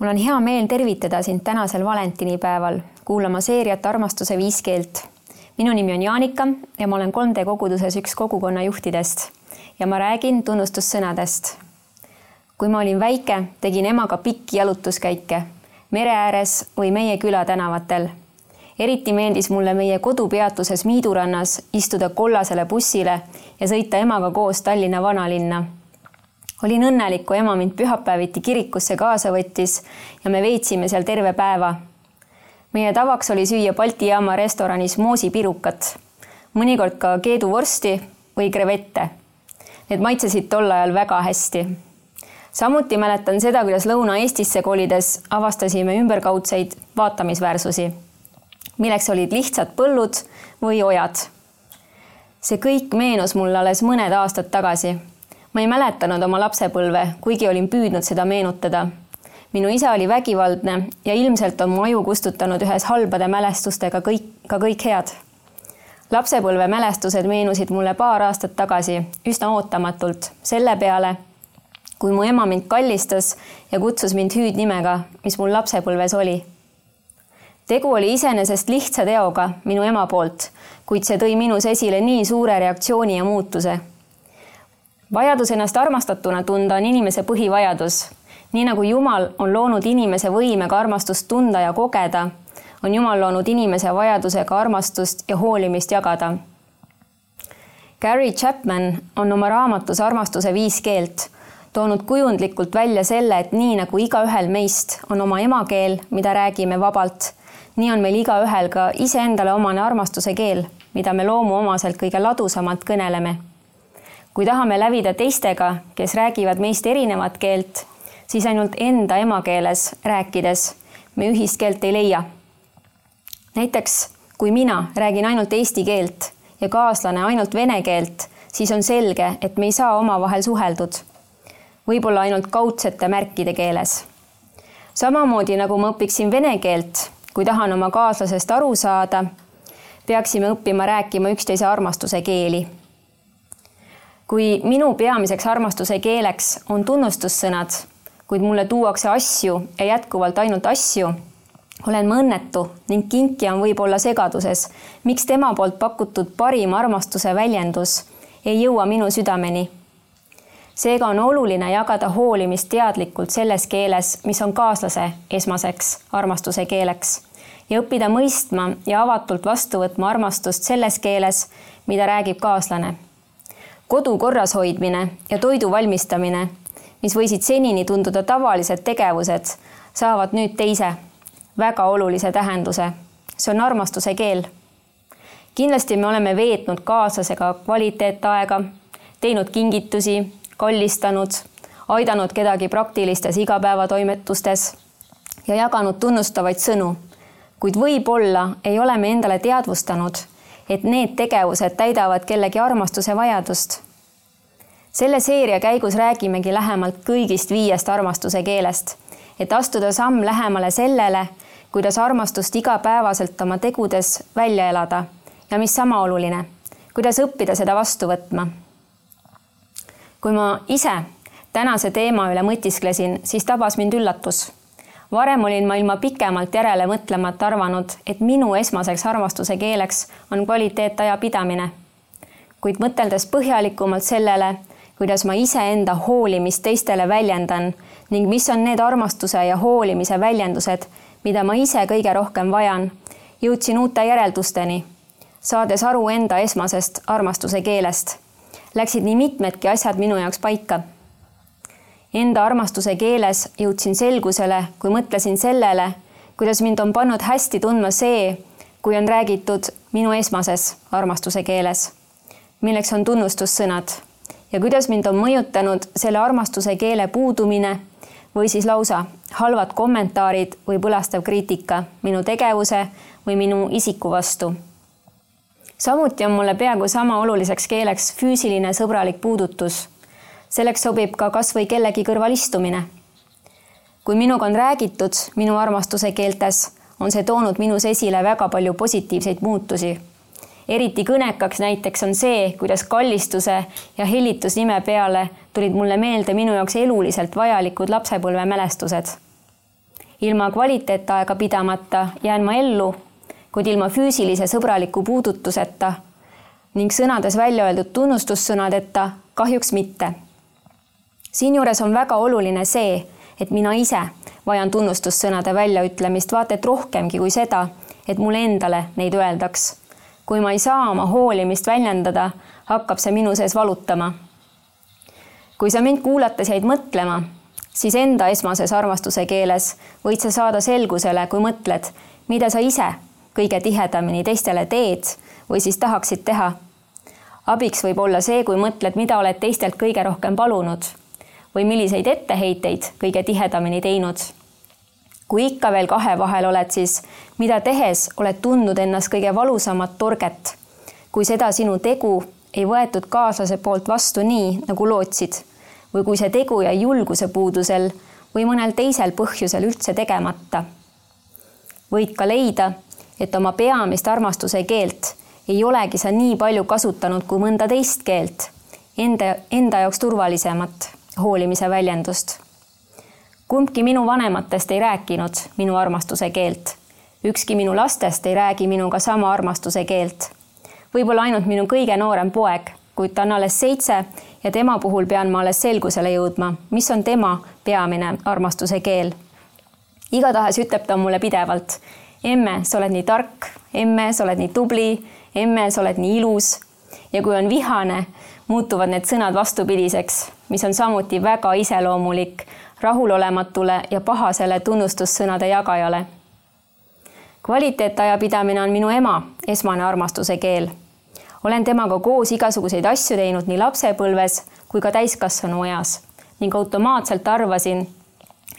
mul on hea meel tervitada sind tänasel valentinipäeval kuulama seeriat Armastuse viis keelt. minu nimi on Jaanika ja ma olen 3D koguduses üks kogukonna juhtidest ja ma räägin tunnustussõnadest. kui ma olin väike, tegin emaga pikki jalutuskäike mere ääres või meie küla tänavatel. eriti meeldis mulle meie kodupeatuses Miidurannas istuda kollasele bussile ja sõita emaga koos Tallinna vanalinna olin õnnelik, kui ema mind pühapäeviti kirikusse kaasa võttis ja me veetsime seal terve päeva. meie tavaks oli süüa Balti jaama restoranis moosipirukat, mõnikord ka keeduvorsti või krevette. Need maitsesid tol ajal väga hästi. samuti mäletan seda, kuidas Lõuna-Eestisse kolides avastasime ümberkaudseid vaatamisväärsusi, milleks olid lihtsad põllud või ojad. see kõik meenus mulle alles mõned aastad tagasi ma ei mäletanud oma lapsepõlve, kuigi olin püüdnud seda meenutada. minu isa oli vägivaldne ja ilmselt on mu aju kustutanud ühes halbade mälestustega kõik, ka kõik head. lapsepõlve mälestused meenusid mulle paar aastat tagasi üsna ootamatult selle peale, kui mu ema mind kallistas ja kutsus mind hüüdnimega, mis mul lapsepõlves oli. tegu oli iseenesest lihtsa teoga minu ema poolt, kuid see tõi minus esile nii suure reaktsiooni ja muutuse vajadus ennast armastatuna tunda on inimese põhivajadus. nii nagu Jumal on loonud inimese võimega armastust tunda ja kogeda, on Jumal loonud inimese vajadusega armastust ja hoolimist jagada. Gary Chapman on oma raamatus Armastuse viis keelt toonud kujundlikult välja selle, et nii nagu igaühel meist on oma emakeel, mida räägime vabalt, nii on meil igaühel ka iseendale omane armastuse keel, mida me loomuomaselt kõige ladusamalt kõneleme kui tahame lävida teistega, kes räägivad meist erinevat keelt, siis ainult enda emakeeles rääkides me ühist keelt ei leia. näiteks kui mina räägin ainult eesti keelt ja kaaslane ainult vene keelt, siis on selge, et me ei saa omavahel suheldud. võib-olla ainult kaudsete märkide keeles. samamoodi nagu ma õpiksin vene keelt, kui tahan oma kaaslasest aru saada, peaksime õppima rääkima üksteise armastuse keeli kui minu peamiseks armastuse keeleks on tunnustussõnad, kuid mulle tuuakse asju ja jätkuvalt ainult asju, olen ma õnnetu ning kinkija on võib-olla segaduses, miks tema poolt pakutud parim armastuse väljendus ei jõua minu südameni. seega on oluline jagada hoolimist teadlikult selles keeles, mis on kaaslase esmaseks armastuse keeleks ja õppida mõistma ja avatult vastu võtma armastust selles keeles, mida räägib kaaslane kodu korras hoidmine ja toidu valmistamine, mis võisid senini tunduda tavalised tegevused, saavad nüüd teise, väga olulise tähenduse. see on armastuse keel. kindlasti me oleme veetnud kaaslasega kvaliteetaega, teinud kingitusi, kallistanud, aidanud kedagi praktilistes igapäevatoimetustes ja jaganud tunnustavaid sõnu. kuid võib-olla ei ole me endale teadvustanud et need tegevused täidavad kellegi armastuse vajadust. selle seeria käigus räägimegi lähemalt kõigist viiest armastuse keelest, et astuda samm lähemale sellele, kuidas armastust igapäevaselt oma tegudes välja elada ja mis sama oluline, kuidas õppida seda vastu võtma. kui ma ise tänase teema üle mõtisklesin, siis tabas mind üllatus varem olin ma ilma pikemalt järele mõtlemata arvanud, et minu esmaseks armastuse keeleks on kvaliteetaja pidamine. kuid mõteldes põhjalikumalt sellele, kuidas ma iseenda hoolimist teistele väljendan ning mis on need armastuse ja hoolimise väljendused, mida ma ise kõige rohkem vajan, jõudsin uute järeldusteni, saades aru enda esmasest armastuse keelest. Läksid nii mitmedki asjad minu jaoks paika enda armastuse keeles jõudsin selgusele, kui mõtlesin sellele, kuidas mind on pannud hästi tundma see, kui on räägitud minu esmases armastuse keeles, milleks on tunnustussõnad? Ja kuidas mind on mõjutanud selle armastuse keele puudumine või siis lausa halvad kommentaarid või põlastav kriitika minu tegevuse või minu isiku vastu. samuti on mulle peaaegu sama oluliseks keeleks füüsiline sõbralik puudutus selleks sobib ka kasvõi kellegi kõrval istumine. kui minuga on räägitud minu armastuse keeltes, on see toonud minus esile väga palju positiivseid muutusi. eriti kõnekaks näiteks on see, kuidas kallistuse ja hellitusnime peale tulid mulle meelde minu jaoks eluliselt vajalikud lapsepõlvemälestused. ilma kvaliteetaega pidamata jään ma ellu, kuid ilma füüsilise sõbraliku puudutuseta ning sõnades välja öeldud tunnustussõnadeta kahjuks mitte. Siinjuures on väga oluline see, et mina ise vajan tunnustussõnade väljaütlemist vaata et rohkemgi kui seda, et mulle endale neid öeldaks. kui ma ei saa oma hoolimist väljendada, hakkab see minu sees valutama. kui sa mind kuulates jäid mõtlema, siis enda esmases armastuse keeles võid sa saada selgusele, kui mõtled, mida sa ise kõige tihedamini teistele teed või siis tahaksid teha. abiks võib olla see, kui mõtled, mida oled teistelt kõige rohkem palunud või milliseid etteheiteid kõige tihedamini teinud. kui ikka veel kahe vahel oled, siis mida tehes oled tundnud ennast kõige valusamat torget, kui seda sinu tegu ei võetud kaaslase poolt vastu nii, nagu lootsid või kui see tegu jäi julguse puudusel või mõnel teisel põhjusel üldse tegemata. võid ka leida, et oma peamist armastuse keelt ei olegi sa nii palju kasutanud kui mõnda teist keelt, enda, enda jaoks turvalisemat hoolimise väljendust. kumbki minu vanematest ei rääkinud minu armastuse keelt. ükski minu lastest ei räägi minuga sama armastuse keelt. võib-olla ainult minu kõige noorem poeg, kuid ta on alles seitse ja tema puhul pean ma alles selgusele jõudma, mis on tema peamine armastuse keel. igatahes ütleb ta mulle pidevalt emme, sa oled nii tark, emme, sa oled nii tubli, emme, sa oled nii ilus. Ja kui on vihane, muutuvad need sõnad vastupidiseks, mis on samuti väga iseloomulik rahulolematule ja pahasele tunnustussõnade jagajale. kvaliteetaja pidamine on minu ema esmane armastuse keel. olen temaga koos igasuguseid asju teinud nii lapsepõlves kui ka täiskasvanu eas ning automaatselt arvasin,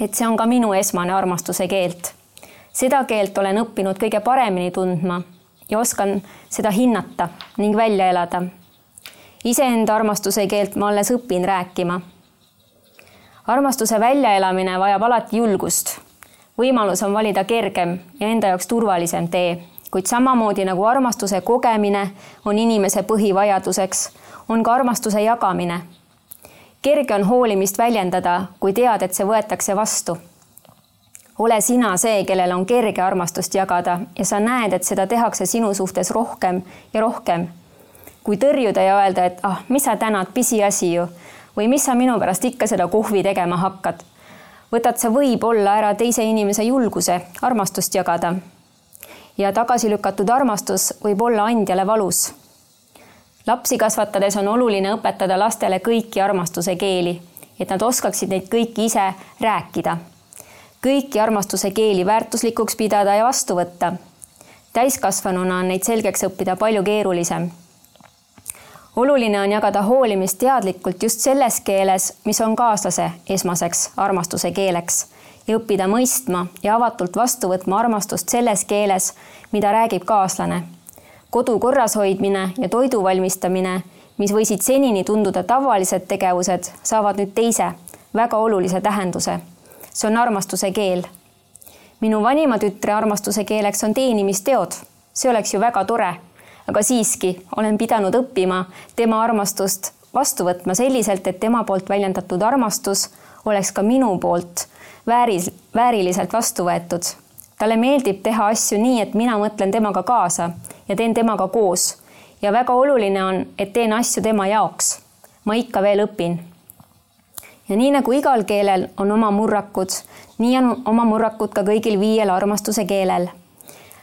et see on ka minu esmane armastuse keelt seda keelt olen õppinud kõige paremini tundma ja oskan seda hinnata ning välja elada. iseenda armastuse keelt ma alles õpin rääkima. armastuse väljaelamine vajab alati julgust. võimalus on valida kergem ja enda jaoks turvalisem tee, kuid samamoodi nagu armastuse kogemine on inimese põhivajaduseks, on ka armastuse jagamine. kerge on hoolimist väljendada, kui tead, et see võetakse vastu ole sina see, kellel on kerge armastust jagada ja sa näed, et seda tehakse sinu suhtes rohkem ja rohkem. kui tõrjuda ja öelda, et ah, mis sa tänad, pisiasi ju või mis sa minu pärast ikka seda kohvi tegema hakkad, võtad sa võib-olla ära teise inimese julguse armastust jagada. ja tagasi lükatud armastus võib olla andjale valus. lapsi kasvatades on oluline õpetada lastele kõiki armastuse keeli, et nad oskaksid neid kõiki ise rääkida kõiki armastuse keeli väärtuslikuks pidada ja vastu võtta. täiskasvanuna on neid selgeks õppida palju keerulisem. oluline on jagada hoolimist teadlikult just selles keeles, mis on kaaslase esmaseks armastuse keeleks ja õppida mõistma ja avatult vastu võtma armastust selles keeles, mida räägib kaaslane. kodu korras hoidmine ja toidu valmistamine, mis võisid senini tunduda tavalised tegevused, saavad nüüd teise, väga olulise tähenduse see on armastuse keel. minu vanima tütre armastuse keeleks on teenimisteod, see oleks ju väga tore, aga siiski olen pidanud õppima tema armastust vastu võtma selliselt, et tema poolt väljendatud armastus oleks ka minu poolt vääris, vääriliselt vastu võetud. talle meeldib teha asju nii, et mina mõtlen temaga kaasa ja teen temaga koos. ja väga oluline on, et teen asju tema jaoks. ma ikka veel õpin ja nii nagu igal keelel on oma murrakud, nii on oma murrakud ka kõigil viiel armastuse keelel.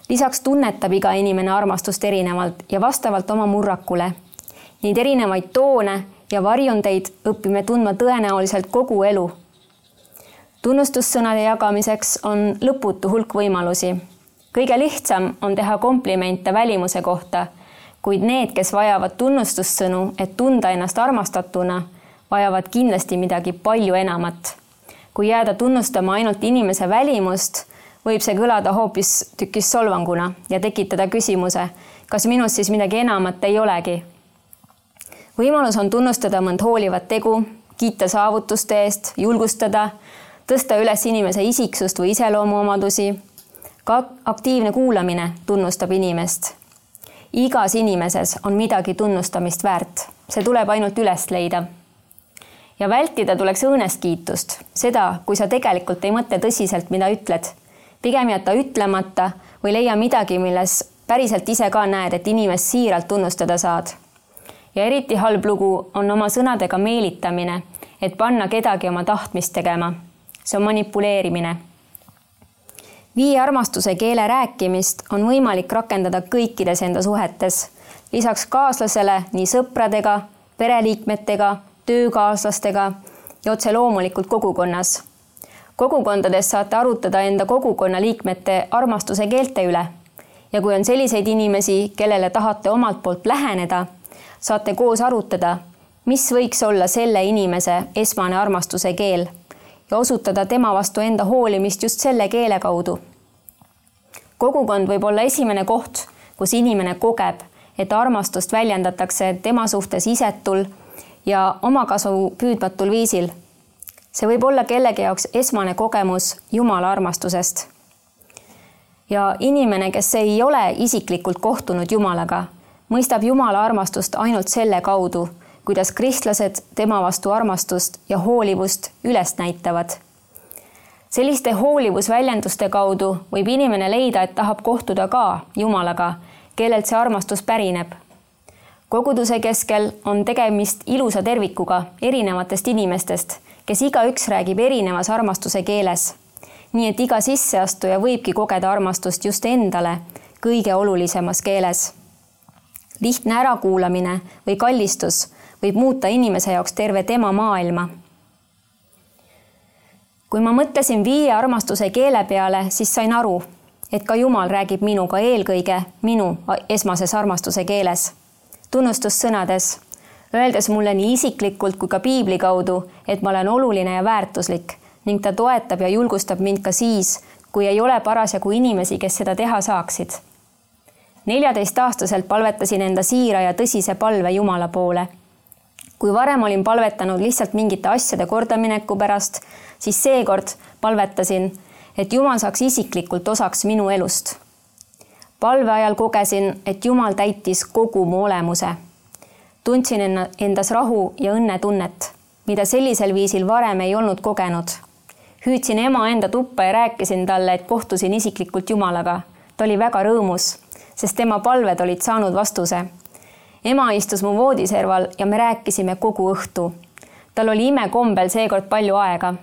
lisaks tunnetab iga inimene armastust erinevalt ja vastavalt oma murrakule. Neid erinevaid toone ja varjundeid õpime tundma tõenäoliselt kogu elu. tunnustussõnade jagamiseks on lõputu hulk võimalusi. kõige lihtsam on teha komplimente välimuse kohta, kuid need, kes vajavad tunnustussõnu, et tunda ennast armastatuna vajavad kindlasti midagi palju enamat. kui jääda tunnustama ainult inimese välimust, võib see kõlada hoopistükkis solvanguna ja tekitada küsimuse, kas minus siis midagi enamat ei olegi. võimalus on tunnustada mõnd hoolivat tegu, kiita saavutuste eest, julgustada, tõsta üles inimese isiksust või iseloomuomadusi. ka aktiivne kuulamine tunnustab inimest. igas inimeses on midagi tunnustamist väärt, see tuleb ainult üles leida ja vältida tuleks õõneskiitust, seda, kui sa tegelikult ei mõtle tõsiselt, mida ütled. pigem jäta ütlemata või leia midagi, milles päriselt ise ka näed, et inimest siiralt tunnustada saad. ja eriti halb lugu on oma sõnadega meelitamine, et panna kedagi oma tahtmist tegema. see on manipuleerimine. viie armastuse keele rääkimist on võimalik rakendada kõikides enda suhetes, lisaks kaaslasele nii sõpradega, pereliikmetega töökaaslastega ja otse loomulikult kogukonnas. kogukondades saate arutada enda kogukonna liikmete armastuse keelte üle. ja kui on selliseid inimesi, kellele tahate omalt poolt läheneda, saate koos arutada, mis võiks olla selle inimese esmane armastuse keel ja osutada tema vastu enda hoolimist just selle keele kaudu. kogukond võib olla esimene koht, kus inimene kogeb, et armastust väljendatakse tema suhtes isetul ja omakasu püüdmatul viisil. see võib olla kellegi jaoks esmane kogemus Jumala armastusest. ja inimene, kes ei ole isiklikult kohtunud Jumalaga, mõistab Jumala armastust ainult selle kaudu, kuidas kristlased tema vastu armastust ja hoolivust üles näitavad. selliste hoolivusväljenduste kaudu võib inimene leida, et tahab kohtuda ka Jumalaga, kellelt see armastus pärineb koguduse keskel on tegemist ilusa tervikuga erinevatest inimestest, kes igaüks räägib erinevas armastuse keeles. nii et iga sisseastuja võibki kogeda armastust just endale kõige olulisemas keeles. lihtne ärakuulamine või kallistus võib muuta inimese jaoks terve tema maailma. kui ma mõtlesin viie armastuse keele peale, siis sain aru, et ka Jumal räägib minuga eelkõige minu esmases armastuse keeles tunnustussõnades, öeldes mulle nii isiklikult kui ka piibli kaudu, et ma olen oluline ja väärtuslik ning ta toetab ja julgustab mind ka siis, kui ei ole parasjagu inimesi, kes seda teha saaksid. neljateistaastaselt palvetasin enda siira ja tõsise palve Jumala poole. kui varem olin palvetanud lihtsalt mingite asjade kordamineku pärast, siis seekord palvetasin, et Jumal saaks isiklikult osaks minu elust palve ajal kogesin, et Jumal täitis kogu mu olemuse. tundsin endas rahu ja õnnetunnet, mida sellisel viisil varem ei olnud kogenud. hüüdsin ema enda tuppa ja rääkisin talle, et kohtusin isiklikult Jumalaga. ta oli väga rõõmus, sest tema palved olid saanud vastuse. ema istus mu voodiserval ja me rääkisime kogu õhtu. tal oli imekombel seekord palju aega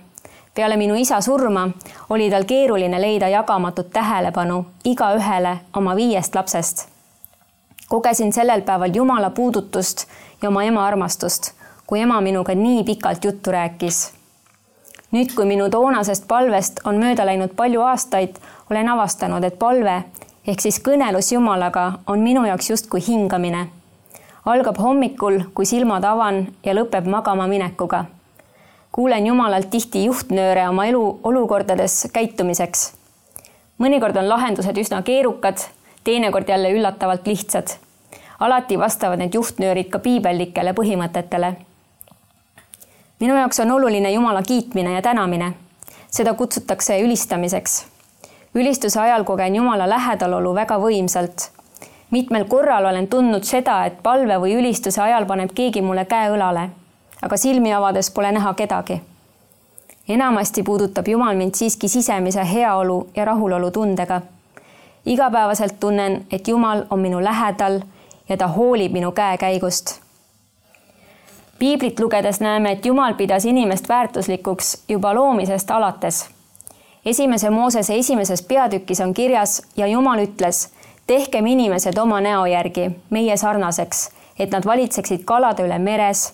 peale minu isa surma oli tal keeruline leida jagamatut tähelepanu igaühele oma viiest lapsest. kogesin sellel päeval Jumala puudutust ja oma ema armastust, kui ema minuga nii pikalt juttu rääkis. nüüd, kui minu toonasest palvest on mööda läinud palju aastaid, olen avastanud, et palve ehk siis kõnelus Jumalaga on minu jaoks justkui hingamine. algab hommikul, kui silmad avan ja lõpeb magama minekuga kuulen Jumalalt tihti juhtnööre oma elu olukordades käitumiseks. mõnikord on lahendused üsna keerukad, teinekord jälle üllatavalt lihtsad. alati vastavad need juhtnöörid ka piibellikele põhimõtetele. minu jaoks on oluline Jumala kiitmine ja tänamine. seda kutsutakse ülistamiseks. ülistuse ajal kogen Jumala lähedalolu väga võimsalt mitmel korral olen tundnud seda, et palve või ülistuse ajal paneb keegi mulle käe õlale aga silmi avades pole näha kedagi. enamasti puudutab Jumal mind siiski sisemise heaolu ja rahulolu tundega. igapäevaselt tunnen, et Jumal on minu lähedal ja ta hoolib minu käekäigust. piiblit lugedes näeme, et Jumal pidas inimest väärtuslikuks juba loomisest alates. esimese Moosese esimeses peatükis on kirjas ja Jumal ütles, tehkem inimesed oma näo järgi meie sarnaseks, et nad valitseksid kalade üle meres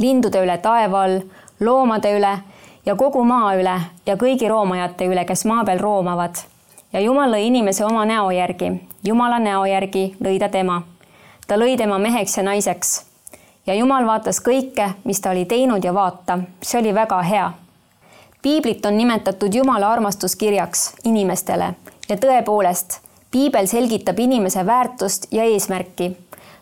lindude üle taeva all, loomade üle ja kogu maa üle ja kõigi roomajate üle, kes maa peal roomavad. ja Jumal lõi inimese oma näo järgi, Jumala näo järgi lõi ta tema. ta lõi tema meheks ja naiseks. ja Jumal vaatas kõike, mis ta oli teinud ja vaata, see oli väga hea. piiblit on nimetatud Jumala armastuskirjaks inimestele ja tõepoolest, piibel selgitab inimese väärtust ja eesmärki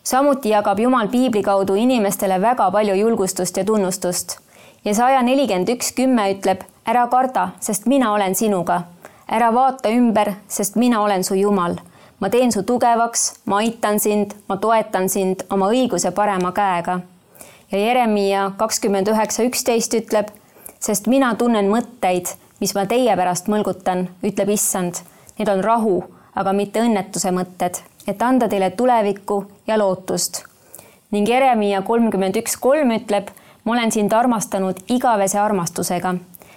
samuti jagab Jumal piibli kaudu inimestele väga palju julgustust ja tunnustust. ja saja nelikümmend üks kümme ütleb, ära karda, sest mina olen sinuga. ära vaata ümber, sest mina olen su Jumal. ma teen su tugevaks, ma aitan sind, ma toetan sind oma õiguse parema käega. ja Jeremiia kakskümmend üheksa, üksteist ütleb, sest mina tunnen mõtteid, mis ma teie pärast mõlgutan, ütleb issand. Need on rahu, aga mitte õnnetuse mõtted, et anda teile tulevikku ja lootust. ning Jeremiia kolmkümmend üks, kolm ütleb, ma olen sind armastanud igavese armastusega.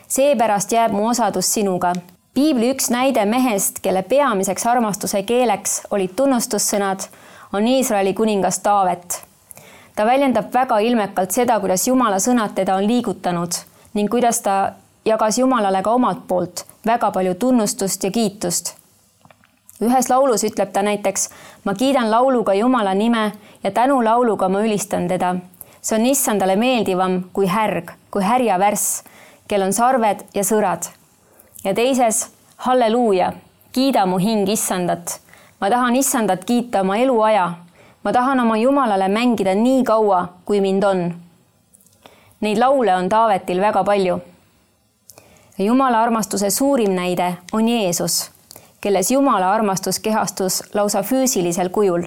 seepärast jääb mu osadus sinuga. piibli üks näide mehest, kelle peamiseks armastuse keeleks olid tunnustussõnad, on Iisraeli kuningas Taavet ta väljendab väga ilmekalt seda, kuidas Jumala sõnad teda on liigutanud ning kuidas ta jagas Jumalale ka omalt poolt väga palju tunnustust ja kiitust. Ühes laulus ütleb ta näiteks, ma kiidan lauluga Jumala nime ja tänulauluga ma ülistan teda. see on issandale meeldivam kui härg, kui härjavärss, kel on sarved ja sõrad. ja teises halleluuja, kiida mu hing issandat. ma tahan issandat kiita oma eluaja ma tahan oma Jumalale mängida nii kaua, kui mind on. Neid laule on Taavetil väga palju. Jumala armastuse suurim näide on Jeesus, kelles Jumala armastus kehastus lausa füüsilisel kujul.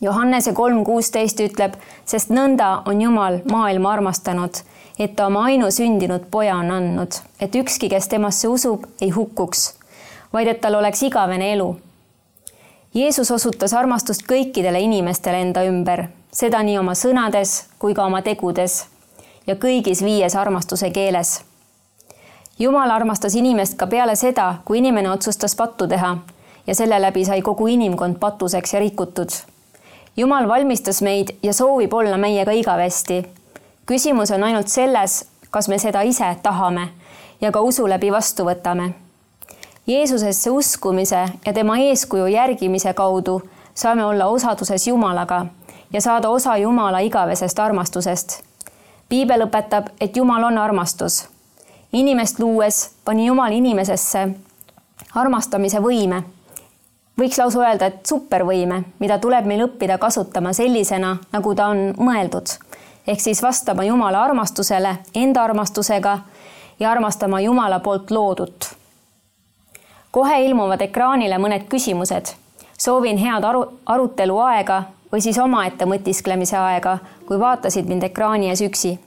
Johannese kolm kuusteist ütleb, sest nõnda on Jumal maailma armastanud, et ta oma ainusündinud poja on andnud, et ükski, kes temasse usub, ei hukkuks, vaid et tal oleks igavene elu Jeesus osutas armastust kõikidele inimestele enda ümber, seda nii oma sõnades kui ka oma tegudes ja kõigis viies armastuse keeles. Jumal armastas inimest ka peale seda, kui inimene otsustas pattu teha ja selle läbi sai kogu inimkond patuseks ja rikutud. Jumal valmistas meid ja soovib olla meiega igavesti. küsimus on ainult selles, kas me seda ise tahame ja ka usu läbi vastu võtame Jeesusesse uskumise ja tema eeskuju järgimise kaudu saame olla osaduses Jumalaga ja saada osa Jumala igavesest armastusest. piibel õpetab, et Jumal on armastus. Inimest luues pani Jumal inimesesse armastamise võime. võiks lausa öelda, et supervõime, mida tuleb meil õppida kasutama sellisena, nagu ta on mõeldud. ehk siis vastama Jumala armastusele enda armastusega ja armastama Jumala poolt loodut kohe ilmuvad ekraanile mõned küsimused. soovin head aru, arutelu aega või siis omaette mõtisklemise aega, kui vaatasid mind ekraani ees üksi